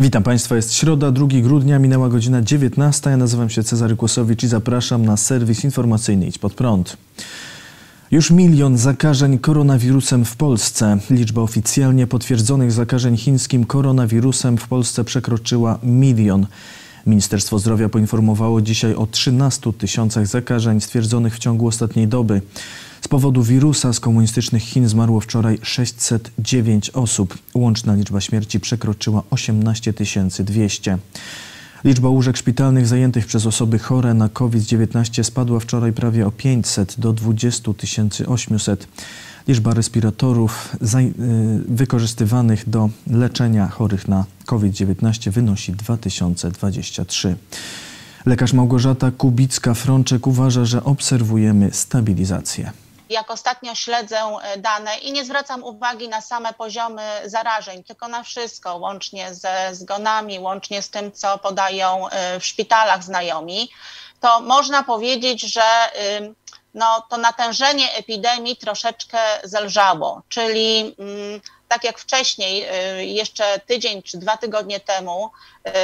Witam Państwa, jest środa, 2 grudnia, minęła godzina 19. Ja nazywam się Cezary Kłosowicz i zapraszam na serwis informacyjny Idź Pod Prąd. Już milion zakażeń koronawirusem w Polsce. Liczba oficjalnie potwierdzonych zakażeń chińskim koronawirusem w Polsce przekroczyła milion. Ministerstwo Zdrowia poinformowało dzisiaj o 13 tysiącach zakażeń stwierdzonych w ciągu ostatniej doby. Z powodu wirusa z komunistycznych Chin zmarło wczoraj 609 osób. Łączna liczba śmierci przekroczyła 18 200. Liczba łóżek szpitalnych zajętych przez osoby chore na COVID-19 spadła wczoraj prawie o 500 do 20 800. Liczba respiratorów y, wykorzystywanych do leczenia chorych na COVID-19 wynosi 2023. Lekarz Małgorzata Kubicka-Frączek uważa, że obserwujemy stabilizację jak ostatnio śledzę e, dane i nie zwracam uwagi na same poziomy zarażeń, tylko na wszystko, łącznie ze zgonami, łącznie z tym, co podają e, w szpitalach znajomi, to można powiedzieć, że no, to natężenie epidemii troszeczkę zelżało, czyli mm, tak jak wcześniej, y, jeszcze tydzień czy dwa tygodnie temu,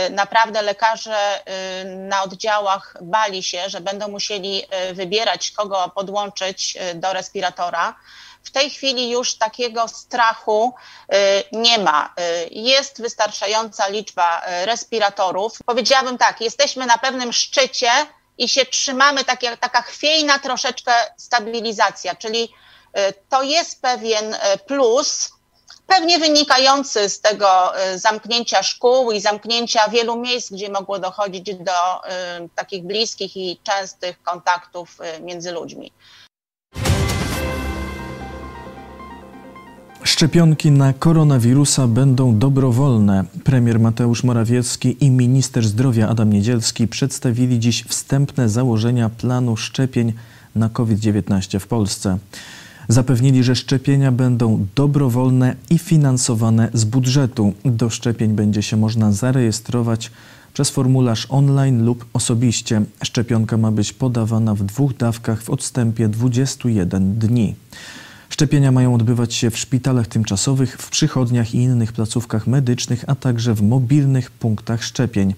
y, naprawdę lekarze y, na oddziałach bali się, że będą musieli wybierać, kogo podłączyć do respiratora. W tej chwili już takiego strachu nie ma. Jest wystarczająca liczba respiratorów. Powiedziałabym tak, jesteśmy na pewnym szczycie i się trzymamy, tak jak, taka chwiejna troszeczkę stabilizacja, czyli to jest pewien plus, pewnie wynikający z tego y, zamknięcia szkół i zamknięcia wielu miejsc, gdzie mogło dochodzić do y, takich bliskich i częstych kontaktów y, między ludźmi. Szczepionki na koronawirusa będą dobrowolne. Premier Mateusz Morawiecki i minister zdrowia Adam Niedzielski przedstawili dziś wstępne założenia planu szczepień na COVID-19 w Polsce. Zapewnili, że szczepienia będą dobrowolne i finansowane z budżetu. Do szczepień będzie się można zarejestrować przez formularz online lub osobiście. Szczepionka ma być podawana w dwóch dawkach w odstępie 21 dni. Szczepienia mają odbywać się w szpitalach tymczasowych, w przychodniach i innych placówkach medycznych, a także w mobilnych punktach szczepień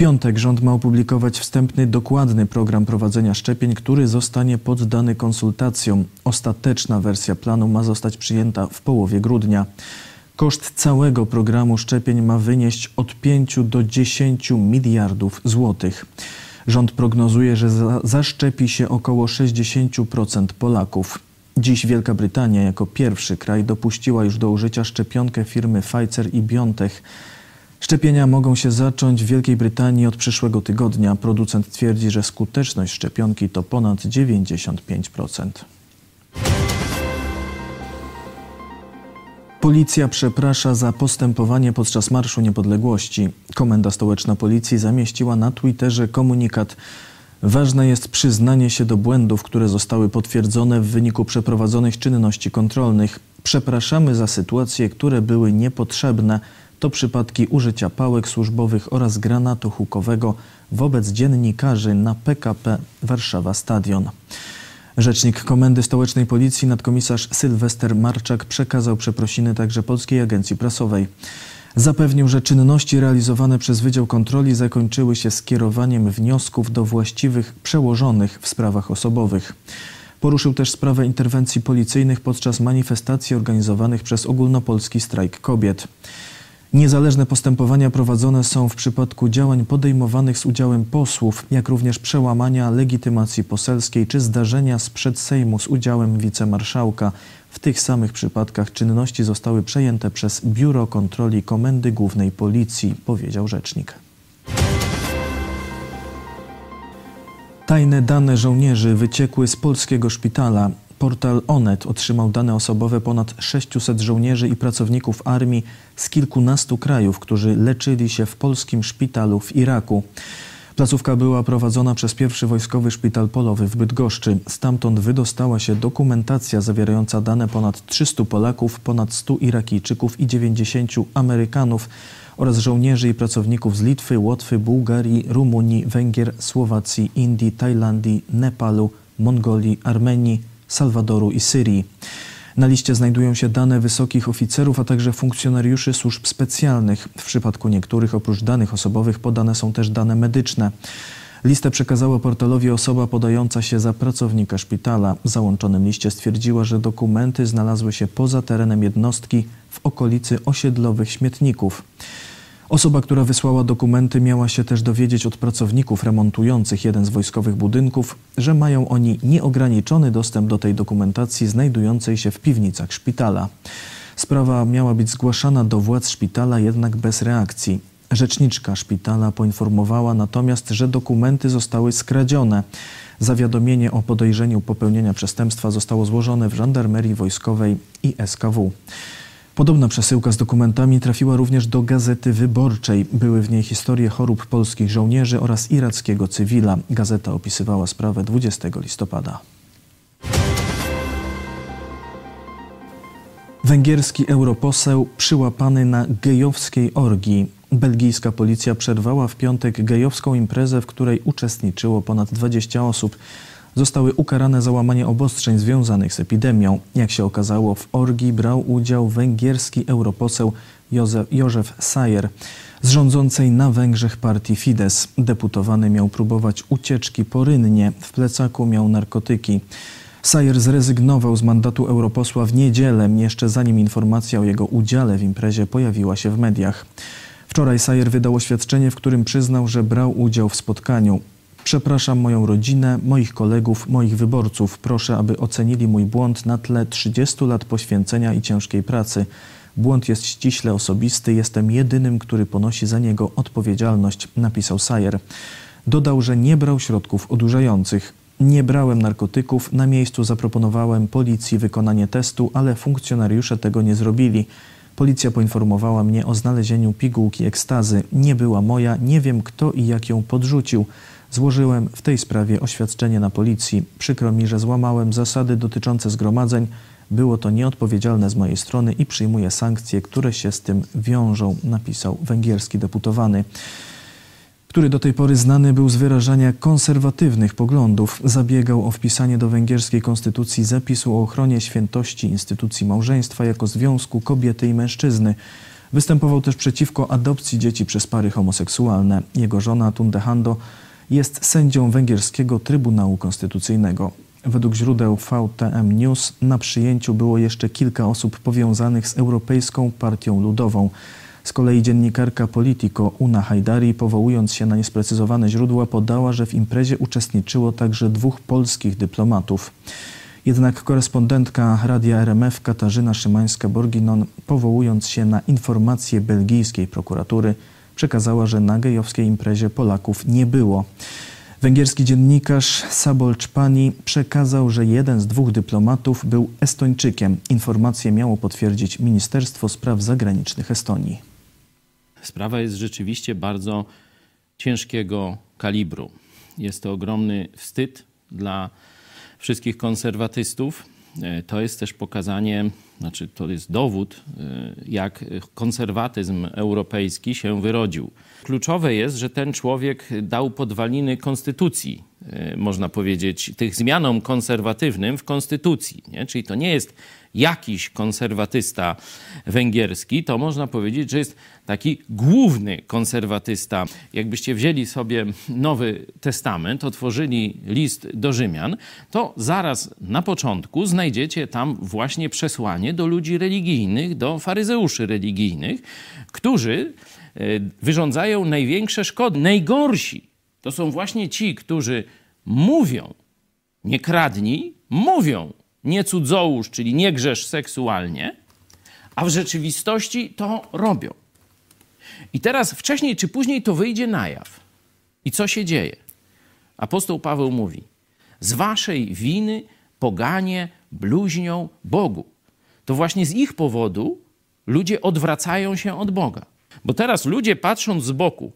piątek rząd ma opublikować wstępny, dokładny program prowadzenia szczepień, który zostanie poddany konsultacjom. Ostateczna wersja planu ma zostać przyjęta w połowie grudnia. Koszt całego programu szczepień ma wynieść od 5 do 10 miliardów złotych. Rząd prognozuje, że za, zaszczepi się około 60% Polaków. Dziś Wielka Brytania jako pierwszy kraj dopuściła już do użycia szczepionkę firmy Pfizer i BioNTech. Szczepienia mogą się zacząć w Wielkiej Brytanii od przyszłego tygodnia. Producent twierdzi, że skuteczność szczepionki to ponad 95%. Policja przeprasza za postępowanie podczas Marszu Niepodległości. Komenda Stołeczna Policji zamieściła na Twitterze komunikat. Ważne jest przyznanie się do błędów, które zostały potwierdzone w wyniku przeprowadzonych czynności kontrolnych. Przepraszamy za sytuacje, które były niepotrzebne to przypadki użycia pałek służbowych oraz granatu hukowego wobec dziennikarzy na PKP Warszawa Stadion. Rzecznik Komendy Stołecznej Policji nadkomisarz Sylwester Marczak przekazał przeprosiny także Polskiej Agencji Prasowej. Zapewnił, że czynności realizowane przez Wydział Kontroli zakończyły się skierowaniem wniosków do właściwych przełożonych w sprawach osobowych. Poruszył też sprawę interwencji policyjnych podczas manifestacji organizowanych przez ogólnopolski strajk kobiet. Niezależne postępowania prowadzone są w przypadku działań podejmowanych z udziałem posłów, jak również przełamania legitymacji poselskiej czy zdarzenia sprzed Sejmu z udziałem wicemarszałka. W tych samych przypadkach czynności zostały przejęte przez Biuro Kontroli Komendy Głównej Policji, powiedział rzecznik. Tajne dane żołnierzy wyciekły z polskiego szpitala. Portal Onet otrzymał dane osobowe ponad 600 żołnierzy i pracowników armii z kilkunastu krajów, którzy leczyli się w polskim szpitalu w Iraku. Placówka była prowadzona przez pierwszy wojskowy szpital polowy w Bydgoszczy. Stamtąd wydostała się dokumentacja zawierająca dane ponad 300 Polaków, ponad 100 Irakijczyków i 90 Amerykanów oraz żołnierzy i pracowników z Litwy, Łotwy, Bułgarii, Rumunii, Węgier, Słowacji, Indii, Tajlandii, Nepalu, Mongolii, Armenii, Salwadoru i Syrii. Na liście znajdują się dane wysokich oficerów, a także funkcjonariuszy służb specjalnych. W przypadku niektórych oprócz danych osobowych podane są też dane medyczne. Listę przekazała portalowi osoba podająca się za pracownika szpitala. W załączonym liście stwierdziła, że dokumenty znalazły się poza terenem jednostki w okolicy osiedlowych śmietników. Osoba, która wysłała dokumenty, miała się też dowiedzieć od pracowników remontujących jeden z wojskowych budynków, że mają oni nieograniczony dostęp do tej dokumentacji znajdującej się w piwnicach szpitala. Sprawa miała być zgłaszana do władz szpitala, jednak bez reakcji. Rzeczniczka szpitala poinformowała natomiast, że dokumenty zostały skradzione. Zawiadomienie o podejrzeniu popełnienia przestępstwa zostało złożone w żandarmerii wojskowej i SKW. Podobna przesyłka z dokumentami trafiła również do Gazety Wyborczej. Były w niej historie chorób polskich żołnierzy oraz irackiego cywila. Gazeta opisywała sprawę 20 listopada. Węgierski europoseł przyłapany na gejowskiej orgii. Belgijska policja przerwała w piątek gejowską imprezę, w której uczestniczyło ponad 20 osób zostały ukarane za łamanie obostrzeń związanych z epidemią. Jak się okazało, w orgii brał udział węgierski europoseł Józef, Józef Sajer z rządzącej na Węgrzech partii Fidesz. Deputowany miał próbować ucieczki po Rynnie, w plecaku miał narkotyki. Sajer zrezygnował z mandatu europosła w niedzielę, jeszcze zanim informacja o jego udziale w imprezie pojawiła się w mediach. Wczoraj Sajer wydał oświadczenie, w którym przyznał, że brał udział w spotkaniu. Przepraszam moją rodzinę, moich kolegów, moich wyborców. Proszę, aby ocenili mój błąd na tle 30 lat poświęcenia i ciężkiej pracy. Błąd jest ściśle osobisty, jestem jedynym, który ponosi za niego odpowiedzialność, napisał Sayer. Dodał, że nie brał środków odurzających. Nie brałem narkotyków, na miejscu zaproponowałem policji wykonanie testu, ale funkcjonariusze tego nie zrobili. Policja poinformowała mnie o znalezieniu pigułki ekstazy. Nie była moja, nie wiem kto i jak ją podrzucił. Złożyłem w tej sprawie oświadczenie na policji. Przykro mi, że złamałem zasady dotyczące zgromadzeń. Było to nieodpowiedzialne z mojej strony i przyjmuję sankcje, które się z tym wiążą, napisał węgierski deputowany który do tej pory znany był z wyrażania konserwatywnych poglądów, zabiegał o wpisanie do węgierskiej konstytucji zapisu o ochronie świętości instytucji małżeństwa jako związku kobiety i mężczyzny. Występował też przeciwko adopcji dzieci przez pary homoseksualne. Jego żona Tunde Hando jest sędzią węgierskiego Trybunału Konstytucyjnego. Według źródeł VTM News na przyjęciu było jeszcze kilka osób powiązanych z Europejską Partią Ludową. Z kolei dziennikarka Politico Una Hajdari, powołując się na niesprecyzowane źródła, podała, że w imprezie uczestniczyło także dwóch polskich dyplomatów. Jednak korespondentka radia RMF Katarzyna Szymańska-Borginon, powołując się na informacje belgijskiej prokuratury, przekazała, że na gejowskiej imprezie Polaków nie było. Węgierski dziennikarz Sabol Czpani przekazał, że jeden z dwóch dyplomatów był Estończykiem. Informację miało potwierdzić Ministerstwo Spraw Zagranicznych Estonii. Sprawa jest rzeczywiście bardzo ciężkiego kalibru. Jest to ogromny wstyd dla wszystkich konserwatystów. E, to jest też pokazanie, znaczy to jest dowód, e, jak konserwatyzm europejski się wyrodził. Kluczowe jest, że ten człowiek dał podwaliny konstytucji, e, można powiedzieć, tych zmianom konserwatywnym w konstytucji. Nie? Czyli to nie jest jakiś konserwatysta węgierski, to można powiedzieć, że jest taki główny konserwatysta. Jakbyście wzięli sobie Nowy Testament, otworzyli list do Rzymian, to zaraz na początku znajdziecie tam właśnie przesłanie do ludzi religijnych, do faryzeuszy religijnych, którzy e, wyrządzają największe szkody. Najgorsi to są właśnie ci, którzy mówią, nie kradnij, mówią, nie cudzołóż, czyli nie grzesz seksualnie, a w rzeczywistości to robią. I teraz wcześniej czy później to wyjdzie na jaw. I co się dzieje? Apostoł Paweł mówi: Z waszej winy poganie bluźnią Bogu. To właśnie z ich powodu ludzie odwracają się od Boga. Bo teraz ludzie patrząc z boku,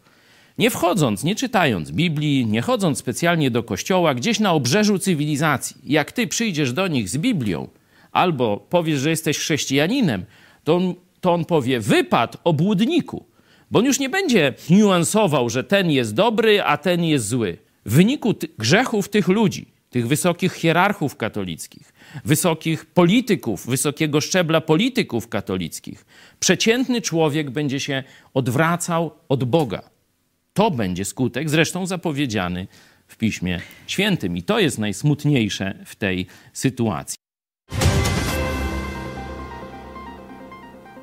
nie wchodząc, nie czytając Biblii, nie chodząc specjalnie do kościoła, gdzieś na obrzeżu cywilizacji, jak ty przyjdziesz do nich z Biblią albo powiesz, że jesteś chrześcijaninem, to on, to on powie: wypad obłudniku, bo on już nie będzie niuansował, że ten jest dobry, a ten jest zły. W wyniku grzechów tych ludzi, tych wysokich hierarchów katolickich, wysokich polityków, wysokiego szczebla polityków katolickich, przeciętny człowiek będzie się odwracał od Boga. To będzie skutek, zresztą zapowiedziany w Piśmie Świętym. I to jest najsmutniejsze w tej sytuacji.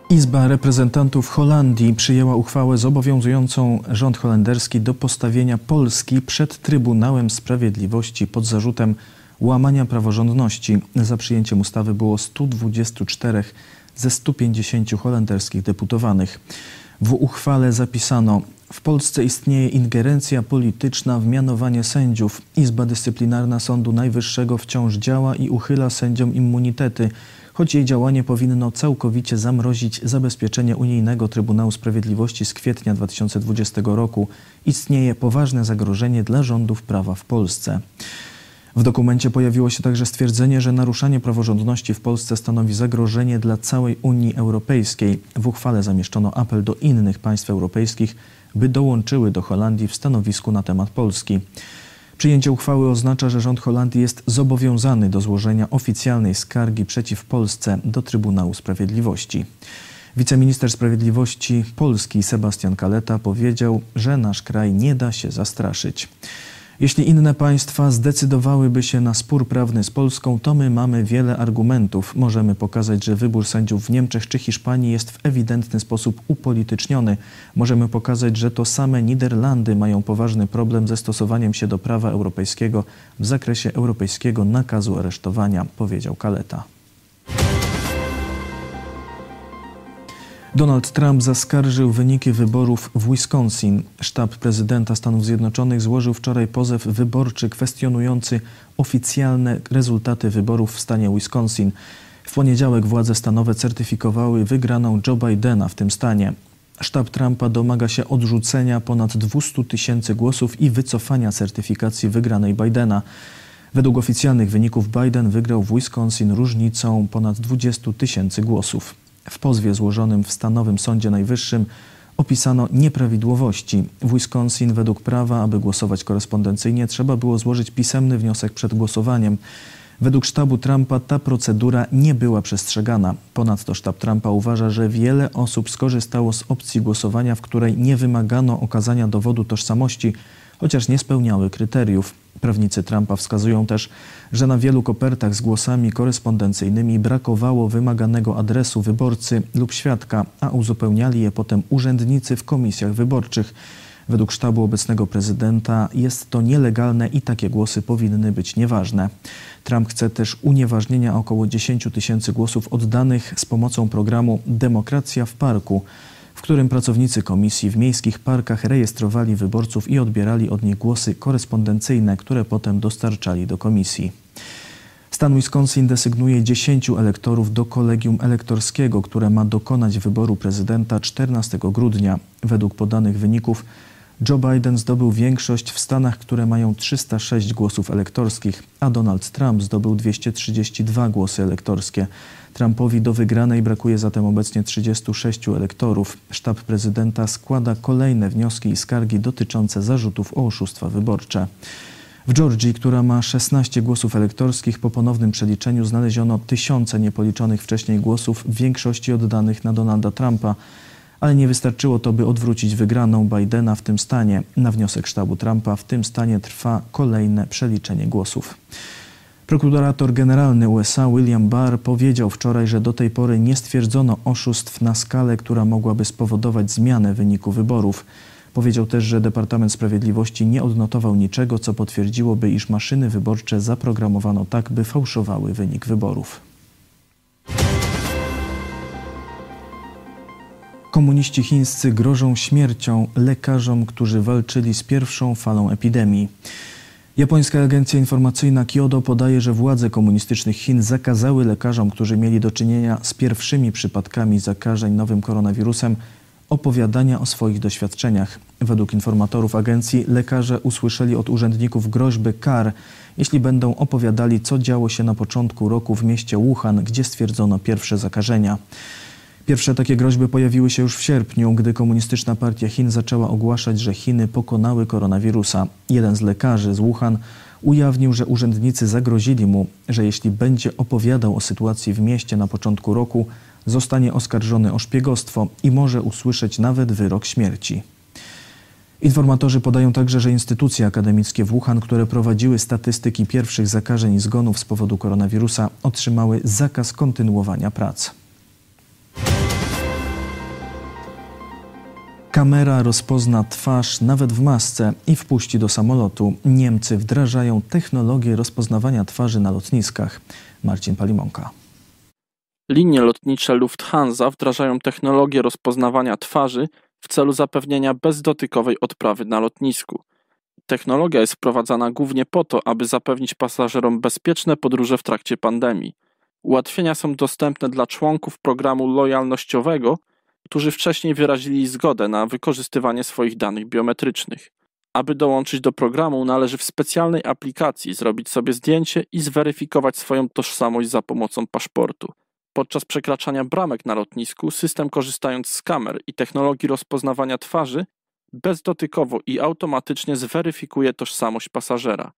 Izba Reprezentantów Holandii przyjęła uchwałę zobowiązującą rząd holenderski do postawienia Polski przed Trybunałem Sprawiedliwości pod zarzutem łamania praworządności. Za przyjęciem ustawy było 124 ze 150 holenderskich deputowanych. W uchwale zapisano, w Polsce istnieje ingerencja polityczna w mianowanie sędziów. Izba Dyscyplinarna Sądu Najwyższego wciąż działa i uchyla sędziom immunitety, choć jej działanie powinno całkowicie zamrozić zabezpieczenie Unijnego Trybunału Sprawiedliwości z kwietnia 2020 roku. Istnieje poważne zagrożenie dla rządów prawa w Polsce. W dokumencie pojawiło się także stwierdzenie, że naruszanie praworządności w Polsce stanowi zagrożenie dla całej Unii Europejskiej. W uchwale zamieszczono apel do innych państw europejskich, by dołączyły do Holandii w stanowisku na temat Polski. Przyjęcie uchwały oznacza, że rząd Holandii jest zobowiązany do złożenia oficjalnej skargi przeciw Polsce do Trybunału Sprawiedliwości. Wiceminister Sprawiedliwości Polski Sebastian Kaleta powiedział, że nasz kraj nie da się zastraszyć. Jeśli inne państwa zdecydowałyby się na spór prawny z Polską, to my mamy wiele argumentów. Możemy pokazać, że wybór sędziów w Niemczech czy Hiszpanii jest w ewidentny sposób upolityczniony. Możemy pokazać, że to same Niderlandy mają poważny problem ze stosowaniem się do prawa europejskiego w zakresie europejskiego nakazu aresztowania, powiedział Kaleta. Donald Trump zaskarżył wyniki wyborów w Wisconsin. Sztab prezydenta Stanów Zjednoczonych złożył wczoraj pozew wyborczy kwestionujący oficjalne rezultaty wyborów w stanie Wisconsin. W poniedziałek władze stanowe certyfikowały wygraną Joe Bidena w tym stanie. Sztab Trumpa domaga się odrzucenia ponad 200 tysięcy głosów i wycofania certyfikacji wygranej Bidena. Według oficjalnych wyników Biden wygrał w Wisconsin różnicą ponad 20 tysięcy głosów. W pozwie złożonym w stanowym Sądzie Najwyższym opisano nieprawidłowości. W Wisconsin według prawa, aby głosować korespondencyjnie, trzeba było złożyć pisemny wniosek przed głosowaniem. Według sztabu Trumpa ta procedura nie była przestrzegana. Ponadto sztab Trumpa uważa, że wiele osób skorzystało z opcji głosowania, w której nie wymagano okazania dowodu tożsamości, chociaż nie spełniały kryteriów. Prawnicy Trumpa wskazują też, że na wielu kopertach z głosami korespondencyjnymi brakowało wymaganego adresu wyborcy lub świadka, a uzupełniali je potem urzędnicy w komisjach wyborczych. Według sztabu obecnego prezydenta jest to nielegalne i takie głosy powinny być nieważne. Trump chce też unieważnienia około 10 tysięcy głosów oddanych z pomocą programu Demokracja w Parku w którym pracownicy komisji w miejskich parkach rejestrowali wyborców i odbierali od nich głosy korespondencyjne, które potem dostarczali do komisji. Stan Wisconsin desygnuje 10 elektorów do kolegium elektorskiego, które ma dokonać wyboru prezydenta 14 grudnia. Według podanych wyników Joe Biden zdobył większość w Stanach, które mają 306 głosów elektorskich, a Donald Trump zdobył 232 głosy elektorskie. Trumpowi do wygranej brakuje zatem obecnie 36 elektorów. Sztab prezydenta składa kolejne wnioski i skargi dotyczące zarzutów o oszustwa wyborcze. W Georgii, która ma 16 głosów elektorskich, po ponownym przeliczeniu znaleziono tysiące niepoliczonych wcześniej głosów, w większości oddanych na Donalda Trumpa ale nie wystarczyło to, by odwrócić wygraną Bidena w tym stanie. Na wniosek sztabu Trumpa w tym stanie trwa kolejne przeliczenie głosów. Prokurator generalny USA William Barr powiedział wczoraj, że do tej pory nie stwierdzono oszustw na skalę, która mogłaby spowodować zmianę wyniku wyborów. Powiedział też, że Departament Sprawiedliwości nie odnotował niczego, co potwierdziłoby, iż maszyny wyborcze zaprogramowano tak, by fałszowały wynik wyborów. Komuniści chińscy grożą śmiercią lekarzom, którzy walczyli z pierwszą falą epidemii. Japońska agencja informacyjna Kyodo podaje, że władze komunistycznych Chin zakazały lekarzom, którzy mieli do czynienia z pierwszymi przypadkami zakażeń nowym koronawirusem, opowiadania o swoich doświadczeniach. Według informatorów agencji lekarze usłyszeli od urzędników groźby kar, jeśli będą opowiadali, co działo się na początku roku w mieście Wuhan, gdzie stwierdzono pierwsze zakażenia. Pierwsze takie groźby pojawiły się już w sierpniu, gdy Komunistyczna Partia Chin zaczęła ogłaszać, że Chiny pokonały koronawirusa. Jeden z lekarzy z Wuhan ujawnił, że urzędnicy zagrozili mu, że jeśli będzie opowiadał o sytuacji w mieście na początku roku, zostanie oskarżony o szpiegostwo i może usłyszeć nawet wyrok śmierci. Informatorzy podają także, że instytucje akademickie w Wuhan, które prowadziły statystyki pierwszych zakażeń i zgonów z powodu koronawirusa, otrzymały zakaz kontynuowania prac. Kamera rozpozna twarz nawet w masce i wpuści do samolotu. Niemcy wdrażają technologię rozpoznawania twarzy na lotniskach. Marcin Palimonka. Linie lotnicze Lufthansa wdrażają technologię rozpoznawania twarzy w celu zapewnienia bezdotykowej odprawy na lotnisku. Technologia jest wprowadzana głównie po to, aby zapewnić pasażerom bezpieczne podróże w trakcie pandemii. Ułatwienia są dostępne dla członków programu lojalnościowego, którzy wcześniej wyrazili zgodę na wykorzystywanie swoich danych biometrycznych. Aby dołączyć do programu, należy w specjalnej aplikacji zrobić sobie zdjęcie i zweryfikować swoją tożsamość za pomocą paszportu. Podczas przekraczania bramek na lotnisku, system korzystając z kamer i technologii rozpoznawania twarzy, bezdotykowo i automatycznie zweryfikuje tożsamość pasażera.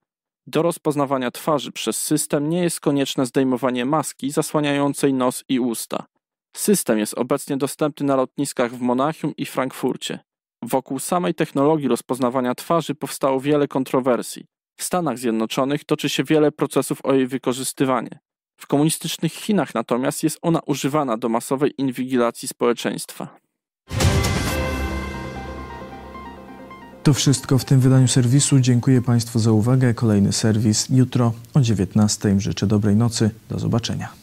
Do rozpoznawania twarzy przez system nie jest konieczne zdejmowanie maski zasłaniającej nos i usta. System jest obecnie dostępny na lotniskach w Monachium i Frankfurcie. Wokół samej technologii rozpoznawania twarzy powstało wiele kontrowersji. W Stanach Zjednoczonych toczy się wiele procesów o jej wykorzystywanie. W komunistycznych Chinach natomiast jest ona używana do masowej inwigilacji społeczeństwa. To wszystko w tym wydaniu serwisu. Dziękuję Państwu za uwagę. Kolejny serwis jutro o 19:00. Życzę dobrej nocy. Do zobaczenia.